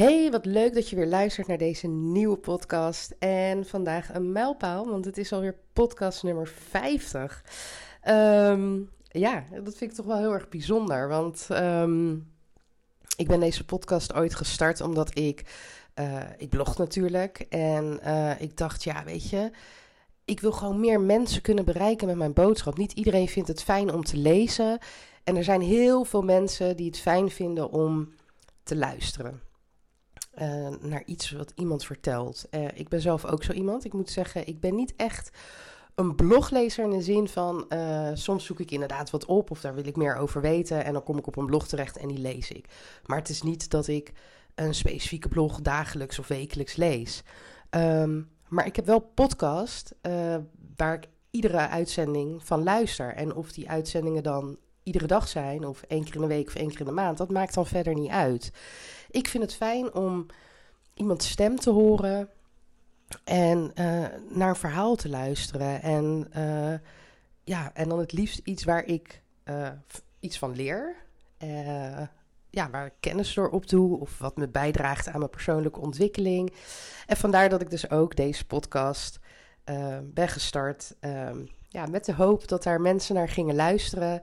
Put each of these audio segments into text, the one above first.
Hey, wat leuk dat je weer luistert naar deze nieuwe podcast. En vandaag een mijlpaal, want het is alweer podcast nummer 50. Ehm, ja, dat vind ik toch wel heel erg bijzonder. Want ehm, ik ben deze podcast ooit gestart omdat ik. Uh, ik blog natuurlijk. En uh, ik dacht, ja, weet je. Ik wil gewoon meer mensen kunnen bereiken met mijn boodschap. Niet iedereen vindt het fijn om te lezen. En er zijn heel veel mensen die het fijn vinden om te luisteren. Uh, naar iets wat iemand vertelt. Uh, ik ben zelf ook zo iemand. Ik moet zeggen, ik ben niet echt een bloglezer in de zin van uh, soms zoek ik inderdaad wat op of daar wil ik meer over weten en dan kom ik op een blog terecht en die lees ik. Maar het is niet dat ik een specifieke blog dagelijks of wekelijks lees. Um, maar ik heb wel podcast waar ik iedere uitzending van luister. En of die uitzendingen dan iedere dag zijn, of één keer in de week of één keer in de maand, dat maakt dan verder niet uit. Ik vind het fijn om iemands stem te horen en uh, naar een verhaal te luisteren. En, uh, ja, en dan het liefst iets waar ik uh, iets van leer. ja, waar ik kennis door opdoe of wat me bijdraagt aan mijn persoonlijke ontwikkeling. En vandaar dat ik dus ook deze podcast ben gestart. ja, met de hoop dat daar mensen naar gingen luisteren.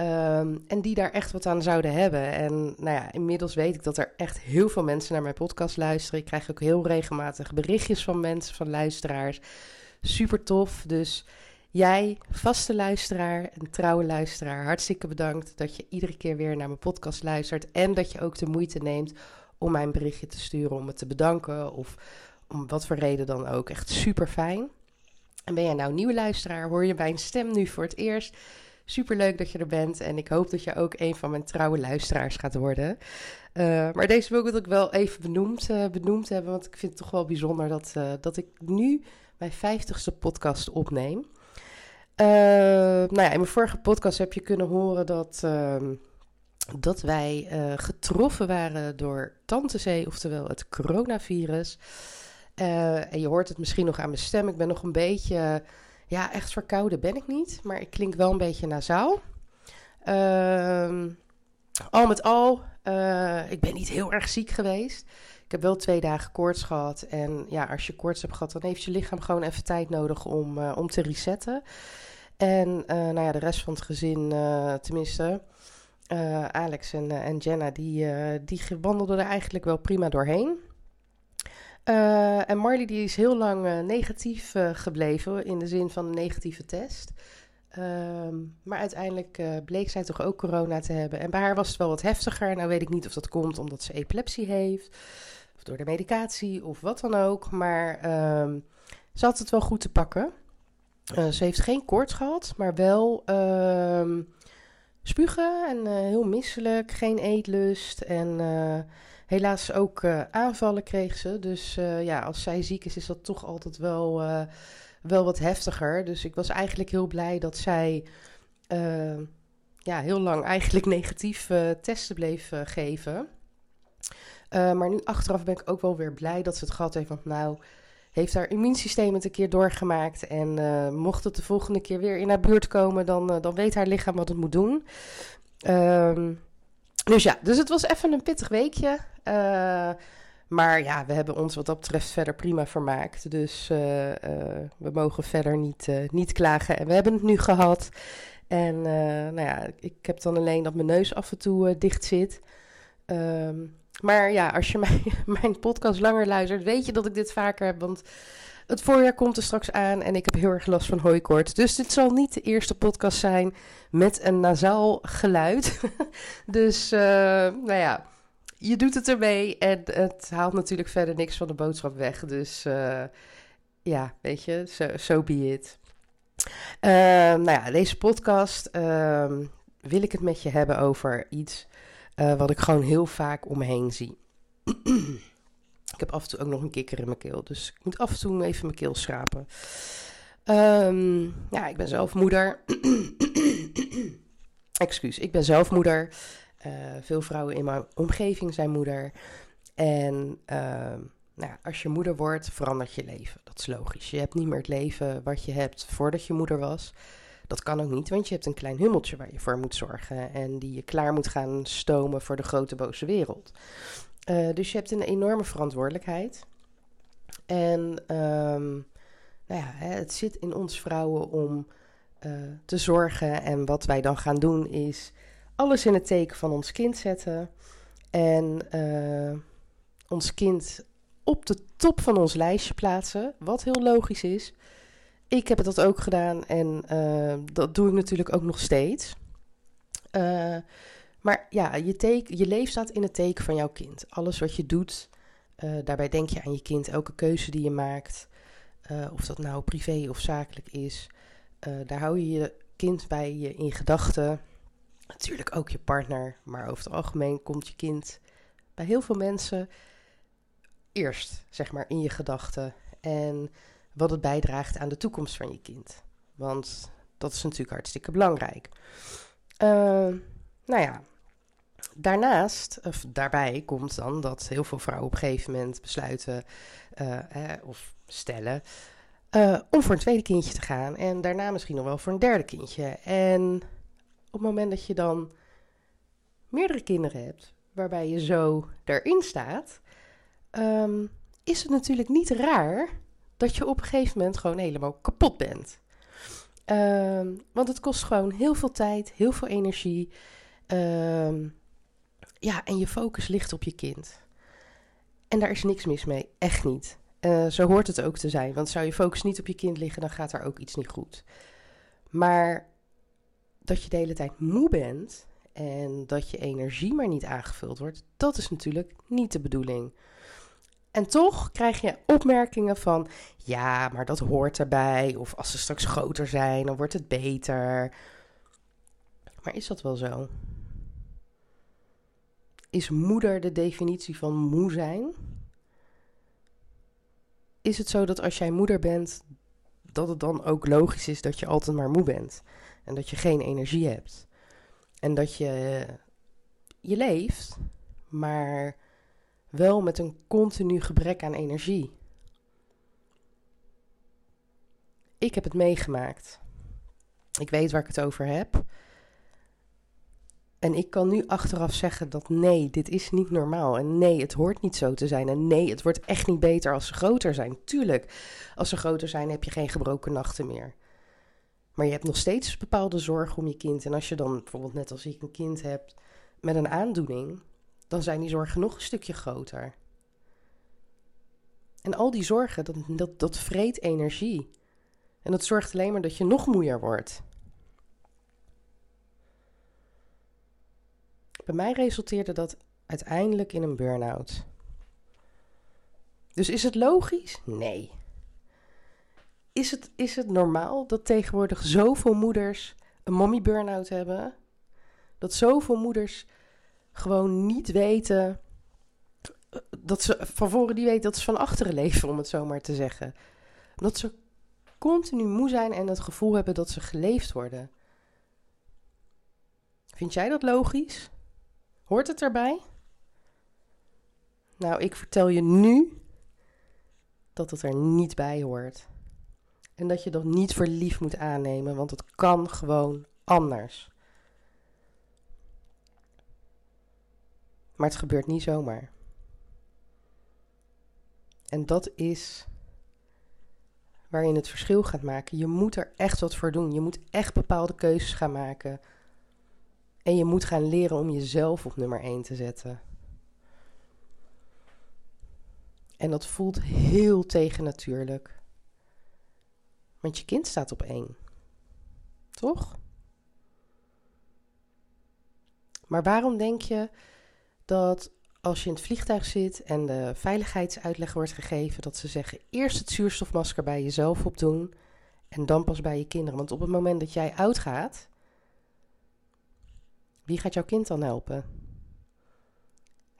Um, en die daar echt wat aan zouden hebben. En nou ja, inmiddels weet ik dat er echt heel veel mensen naar mijn podcast luisteren. Ik krijg ook heel regelmatig berichtjes van mensen, van luisteraars. Super tof. Dus jij, vaste luisteraar en trouwe luisteraar, hartstikke bedankt dat je iedere keer weer naar mijn podcast luistert. En dat je ook de moeite neemt om mij een berichtje te sturen, om me te bedanken. Of om wat voor reden dan ook. Echt super fijn. En ben jij nou nieuwe luisteraar? Hoor je mijn stem nu voor het eerst? Super leuk dat je er bent en ik hoop dat je ook een van mijn trouwe luisteraars gaat worden. Uh, maar deze wil ik wel even benoemd, uh, benoemd hebben, want ik vind het toch wel bijzonder dat, uh, dat ik nu mijn vijftigste podcast opneem. nou ja, in mijn vorige podcast heb je kunnen horen dat, ehm, dat wij getroffen waren door Tante Zee, oftewel het coronavirus. en je hoort het misschien nog aan mijn stem, ik ben nog een beetje ja, echt verkouden ben ik niet, maar ik klink wel een beetje nasaal. Uh, al met al, uh, ik ben niet heel erg ziek geweest. Ik heb wel twee dagen koorts gehad. En ja, als je koorts hebt gehad, dan heeft je lichaam gewoon even tijd nodig om, uh, om te resetten. En uh, nou ja, de rest van het gezin, tenminste, Alex en, en Jenna, die, die wandelden er eigenlijk wel prima doorheen. Uh, en Marley die is heel lang uh, negatief uh, gebleven, in de zin van een negatieve test. Ehm, maar uiteindelijk bleek zij toch ook corona te hebben. En bij haar was het wel wat heftiger. Nou weet ik niet of dat komt omdat ze epilepsie heeft, of door de medicatie, of wat dan ook. Maar ehm, ze had het wel goed te pakken. ze heeft geen koorts gehad, maar wel ehm, spugen en heel misselijk, geen eetlust en helaas ook uh, aanvallen kreeg ze. Dus uh, ja, als zij ziek is, is dat toch altijd wel, uh, wel wat heftiger. Dus ik was eigenlijk heel blij dat zij ja, heel lang eigenlijk negatief testen bleef geven. maar nu achteraf ben ik ook wel weer blij dat ze het gehad heeft. Want nou heeft haar immuunsysteem het een keer doorgemaakt. En mocht het de volgende keer weer in haar buurt komen, dan, dan weet haar lichaam wat het moet doen. Um, dus ja, dus het was even een pittig weekje. Uh, maar ja, we hebben ons wat dat betreft verder prima vermaakt. Dus uh, uh, we mogen verder niet, niet klagen. En we hebben het nu gehad. En nou ja, ik heb dan alleen dat mijn neus af en toe dicht zit. Um, maar ja, als je mijn podcast langer luistert, weet je dat ik dit vaker heb. Want het voorjaar komt er straks aan en ik heb heel erg last van hooikoorts. Dus dit zal niet de eerste podcast zijn met een nasaal geluid. dus, uh, nou ja, je doet het ermee en het haalt natuurlijk verder niks van de boodschap weg. Dus, uh, ja, weet je, zo so, be it. Uh, nou ja, deze podcast ehm, wil ik het met je hebben over iets wat ik gewoon heel vaak om me heen zie. Heb af en toe ook nog een kikker in mijn keel. Dus ik moet af en toe even mijn keel schrapen. Ehm, ja, ik ben zelf moeder. Excuus, ik ben zelf moeder. Eh, veel vrouwen in mijn omgeving zijn moeder. En ehm, nou, als je moeder wordt, verandert je leven. Dat is logisch. Je hebt niet meer het leven wat je hebt voordat je moeder was. Dat kan ook niet, want je hebt een klein hummeltje waar je voor moet zorgen. En die je klaar moet gaan stomen voor de grote boze wereld. Uh, dus je hebt een enorme verantwoordelijkheid. En um, nou ja, het zit in ons vrouwen om uh, te zorgen. En wat wij dan gaan doen is alles in het teken van ons kind zetten. En uh, ons kind op de top van ons lijstje plaatsen. Wat heel logisch is. Ik heb dat ook gedaan en dat doe ik natuurlijk ook nog steeds. Maar ja, je, je leven staat in het teken van jouw kind. Alles wat je doet, uh, daarbij denk je aan je kind. Elke keuze die je maakt, of dat nou privé of zakelijk is, daar hou je je kind bij je in gedachten. Natuurlijk ook je partner, maar over het algemeen komt je kind bij heel veel mensen eerst, zeg maar, in je gedachten. En wat het bijdraagt aan de toekomst van je kind. Want dat is natuurlijk hartstikke belangrijk. Nou ja, daarnaast, of daarbij komt dan dat heel veel vrouwen op een gegeven moment besluiten uh, of stellen uh, om voor een tweede kindje te gaan. En daarna misschien nog wel voor een derde kindje. En op het moment dat je dan meerdere kinderen hebt, waarbij je zo erin staat, um, is het natuurlijk niet raar dat je op een gegeven moment gewoon helemaal kapot bent. Um, want het kost gewoon heel veel tijd, heel veel energie. Um, ja, en je focus ligt op je kind. En daar is niks mis mee, echt niet. Uh, zo hoort het ook te zijn, want zou je focus niet op je kind liggen, dan gaat er ook iets niet goed. Maar dat je de hele tijd moe bent en dat je energie maar niet aangevuld wordt, dat is natuurlijk niet de bedoeling. En toch krijg je opmerkingen van: ja, maar dat hoort erbij. Of als ze straks groter zijn, dan wordt het beter. Maar is dat wel zo? Is moeder de definitie van moe zijn? Is het zo dat als jij moeder bent, dat het dan ook logisch is dat je altijd maar moe bent? En dat je geen energie hebt? En dat je, je leeft, maar wel met een continu gebrek aan energie. Ik heb het meegemaakt. Ik weet waar ik het over heb. En ik kan nu achteraf zeggen dat nee, dit is niet normaal. En nee, het hoort niet zo te zijn. En nee, het wordt echt niet beter als ze groter zijn. Tuurlijk, als ze groter zijn heb je geen gebroken nachten meer. Maar je hebt nog steeds bepaalde zorgen om je kind. En als je dan bijvoorbeeld net als ik een kind hebt met een aandoening, dan zijn die zorgen nog een stukje groter. En al die zorgen, dat, dat, dat vreet energie. En dat zorgt alleen maar dat je nog moeier wordt. Bij mij resulteerde dat uiteindelijk in een burn-out. Dus is het logisch? Nee. Is het, is het normaal dat tegenwoordig zoveel moeders een mommy burn-out hebben? Dat zoveel moeders gewoon niet weten. Dat ze van voren die weten dat ze van achteren leven, om het zo maar te zeggen. Dat ze continu moe zijn en het gevoel hebben dat ze geleefd worden. Vind jij dat logisch? Hoort het erbij? Nou, ik vertel je nu dat het er niet bij hoort. En dat je dat niet voor lief moet aannemen, want het kan gewoon anders. Maar het gebeurt niet zomaar. En dat is waar je het verschil gaat maken. Je moet er echt wat voor doen. Je moet echt bepaalde keuzes gaan maken. En je moet gaan leren om jezelf op nummer 1 te zetten. En dat voelt heel tegennatuurlijk. Want je kind staat op één. Toch? Maar waarom denk je dat als je in het vliegtuig zit en de veiligheidsuitleg wordt gegeven, dat ze zeggen eerst het zuurstofmasker bij jezelf opdoen en dan pas bij je kinderen. Want op het moment dat jij uitgaat, wie gaat jouw kind dan helpen?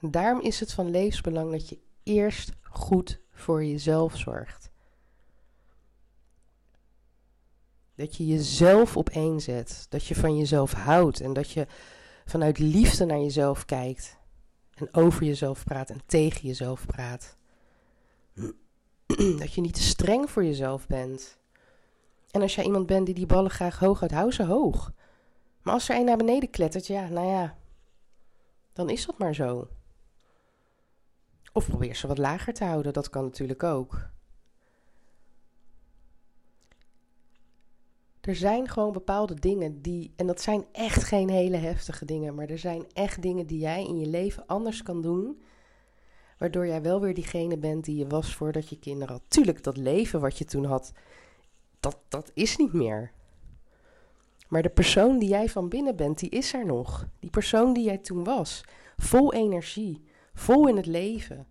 En daarom is het van levensbelang dat je eerst goed voor jezelf zorgt. Dat je jezelf op één zet. Dat je van jezelf houdt. En dat je vanuit liefde naar jezelf kijkt. En over jezelf praat en tegen jezelf praat. Dat je niet te streng voor jezelf bent. En als jij iemand bent die die ballen graag hoog houdt, hou ze hoog. Maar als er een naar beneden klettert, ja, nou ja, dan is dat maar zo. Of probeer ze wat lager te houden, dat kan natuurlijk ook. Er zijn gewoon bepaalde dingen die, en dat zijn echt geen hele heftige dingen, maar er zijn echt dingen die jij in je leven anders kan doen, waardoor jij wel weer diegene bent die je was voordat je kinderen had. Tuurlijk, dat leven wat je toen had, dat, dat is niet meer. Maar de persoon die jij van binnen bent, die is er nog. Die persoon die jij toen was. Vol energie, vol in het leven.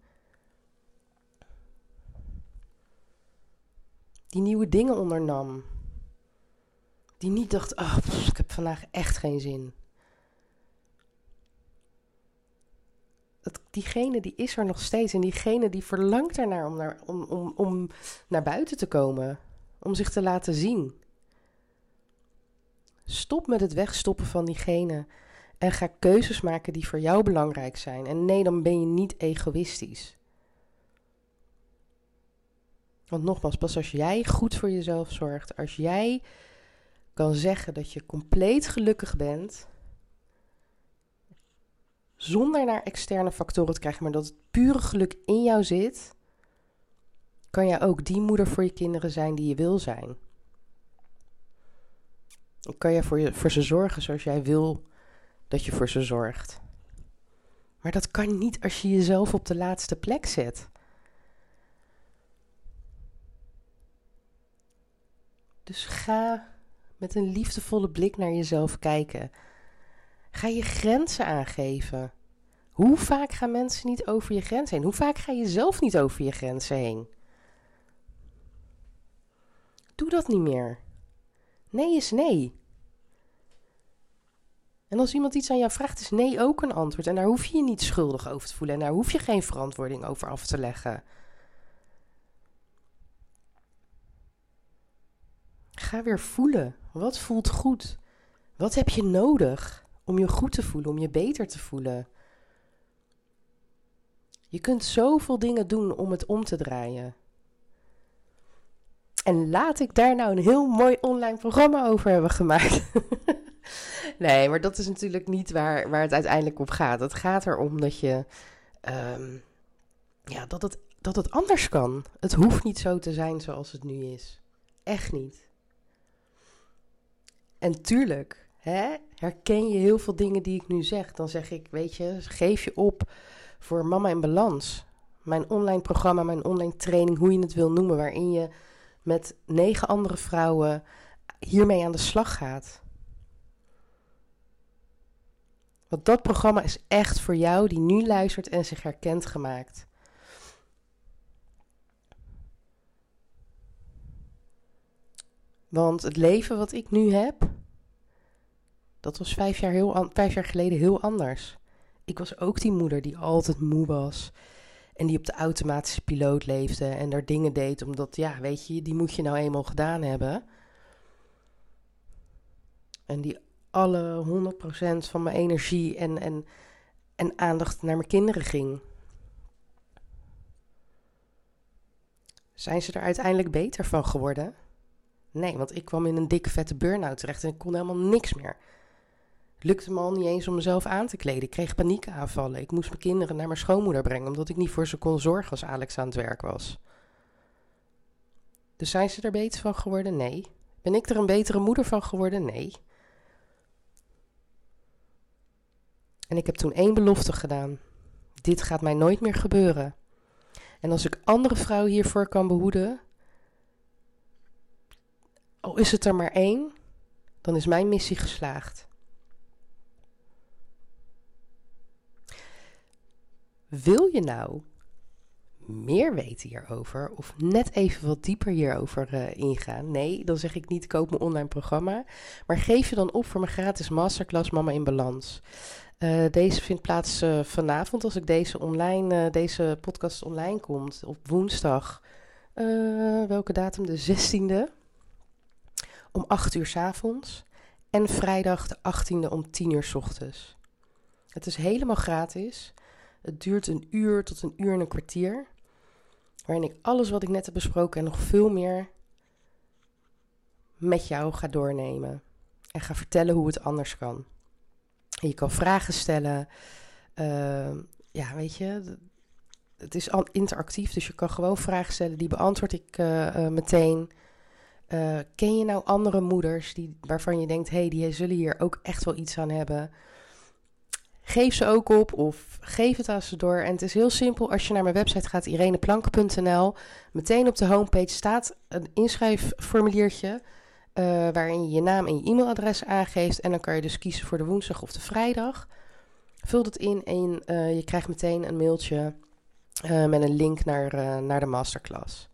Die nieuwe dingen ondernam. Die niet dacht, oh, ik heb vandaag echt geen zin. Dat, diegene die is er nog steeds. En diegene die verlangt ernaar om naar, om, om, om naar buiten te komen. Om zich te laten zien. Stop met het wegstoppen van diegene. En ga keuzes maken die voor jou belangrijk zijn. En nee, dan ben je niet egoïstisch. Want nogmaals, pas als jij goed voor jezelf zorgt, als jij kan zeggen dat je compleet gelukkig bent, zonder naar externe factoren te krijgen, maar dat het pure geluk in jou zit, kan jij ook die moeder voor je kinderen zijn die je wil zijn. Dan kan je voor, je voor ze zorgen zoals jij wil dat je voor ze zorgt. Maar dat kan niet als je jezelf op de laatste plek zet. Dus ga met een liefdevolle blik naar jezelf kijken. Ga je grenzen aangeven. Hoe vaak gaan mensen niet over je grens heen? Hoe vaak ga je zelf niet over je grenzen heen? Doe dat niet meer. Nee is nee. En als iemand iets aan jou vraagt, is nee ook een antwoord. En daar hoef je je niet schuldig over te voelen. En daar hoef je geen verantwoording over af te leggen. Ga weer voelen. Wat voelt goed? Wat heb je nodig om je goed te voelen, om je beter te voelen? Je kunt zoveel dingen doen om het om te draaien. En laat ik daar nou een heel mooi online programma over hebben gemaakt. nee, maar dat is natuurlijk niet waar, waar het uiteindelijk op gaat. Het gaat erom dat je. Um, ja, dat het, dat het anders kan. Het hoeft niet zo te zijn zoals het nu is. Echt niet. En tuurlijk, herken je heel veel dingen die ik nu zeg. Dan zeg ik, weet je, geef je op voor Mama in Balans. Mijn online programma, mijn online training, hoe je het wil noemen, waarin je met negen andere vrouwen hiermee aan de slag gaat. Want dat programma is echt voor jou die nu luistert en zich herkent gemaakt. Want het leven wat ik nu heb, dat was vijf jaar, heel vijf jaar geleden heel anders. Ik was ook die moeder die altijd moe was. En die op de automatische piloot leefde en daar dingen deed omdat, ja, weet je, die moet je nou eenmaal gedaan hebben. En die alle 100% van mijn energie en, en, en aandacht naar mijn kinderen ging. Zijn ze er uiteindelijk beter van geworden? Nee, want ik kwam in een dikke vette burn-out terecht en ik kon helemaal niks meer. Lukte me al niet eens om mezelf aan te kleden. Ik kreeg paniekaanvallen. Ik moest mijn kinderen naar mijn schoonmoeder brengen omdat ik niet voor ze kon zorgen als Alex aan het werk was. Dus zijn ze er beter van geworden? Nee. Ben ik er een betere moeder van geworden? Nee. En ik heb toen één belofte gedaan. Dit gaat mij nooit meer gebeuren. En als ik andere vrouwen hiervoor kan behoeden, al is het er maar één, dan is mijn missie geslaagd. Wil je nou meer weten hierover of net even wat dieper hierover uh, ingaan? Nee, dan zeg ik niet koop mijn online programma, maar geef je dan op voor mijn gratis masterclass Mama in Balans. Uh, deze vindt plaats uh, vanavond als ik deze, online, deze podcast online komt op woensdag. welke datum? De 16e om 8 uur s avonds en vrijdag de 18e om 10 uur s ochtends. Het is helemaal gratis. Het duurt een uur tot een uur en een kwartier. Waarin ik alles wat ik net heb besproken en nog veel meer met jou ga doornemen. En ga vertellen hoe het anders kan. En je kan vragen stellen. Uh, ja, weet je, het is interactief, dus je kan gewoon vragen stellen. Die beantwoord ik uh, uh, meteen. Uh, ken je nou andere moeders die, waarvan je denkt, hé, hey, die zullen hier ook echt wel iets aan hebben? Geef ze ook op of geef het aan ze door. En het is heel simpel. Als je naar mijn website gaat, ireneplank.nl, meteen op de homepage staat een inschrijfformuliertje. Uh, waarin je je naam en je e-mailadres aangeeft. En dan kan je dus kiezen voor de woensdag of de vrijdag. Vul het in en uh, je krijgt meteen een mailtje uh, met een link naar, naar de masterclass.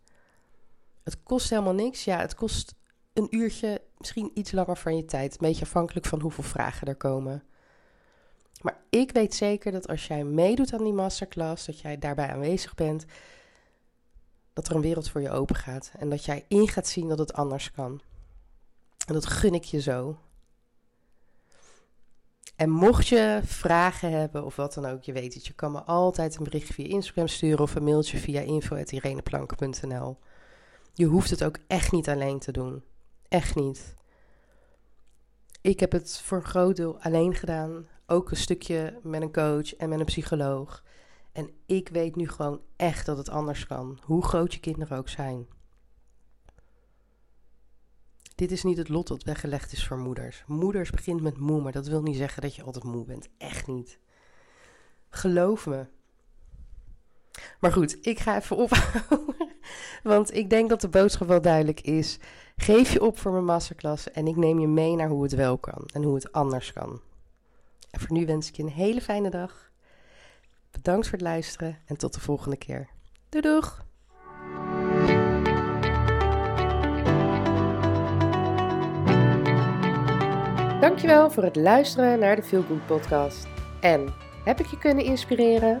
Het kost helemaal niks. Ja, het kost een uurtje, misschien iets langer van je tijd. Een beetje afhankelijk van hoeveel vragen er komen. Maar ik weet zeker dat als jij meedoet aan die masterclass, dat jij daarbij aanwezig bent, dat er een wereld voor je open gaat. En dat jij in gaat zien dat het anders kan. En dat gun ik je zo. En mocht je vragen hebben of wat dan ook, je weet het, je kan me altijd een bericht via Instagram sturen of een mailtje via info.ireneplanken.nl. Je hoeft het ook echt niet alleen te doen. Echt niet. Ik heb het voor een groot deel alleen gedaan. Ook een stukje met een coach en met een psycholoog. En ik weet nu gewoon echt dat het anders kan. Hoe groot je kinderen ook zijn. Dit is niet het lot dat weggelegd is voor moeders. Moeders begint met moe, maar dat wil niet zeggen dat je altijd moe bent. Echt niet. Geloof me. Maar goed, ik ga even ophouden. Want ik denk dat de boodschap wel duidelijk is. Geef je op voor mijn masterclass en ik neem je mee naar hoe het wel kan en hoe het anders kan. En voor nu wens ik je een hele fijne dag. Bedankt voor het luisteren en tot de volgende keer. Doei doeg! Dankjewel voor het luisteren naar de Feel Good podcast. En heb ik je kunnen inspireren?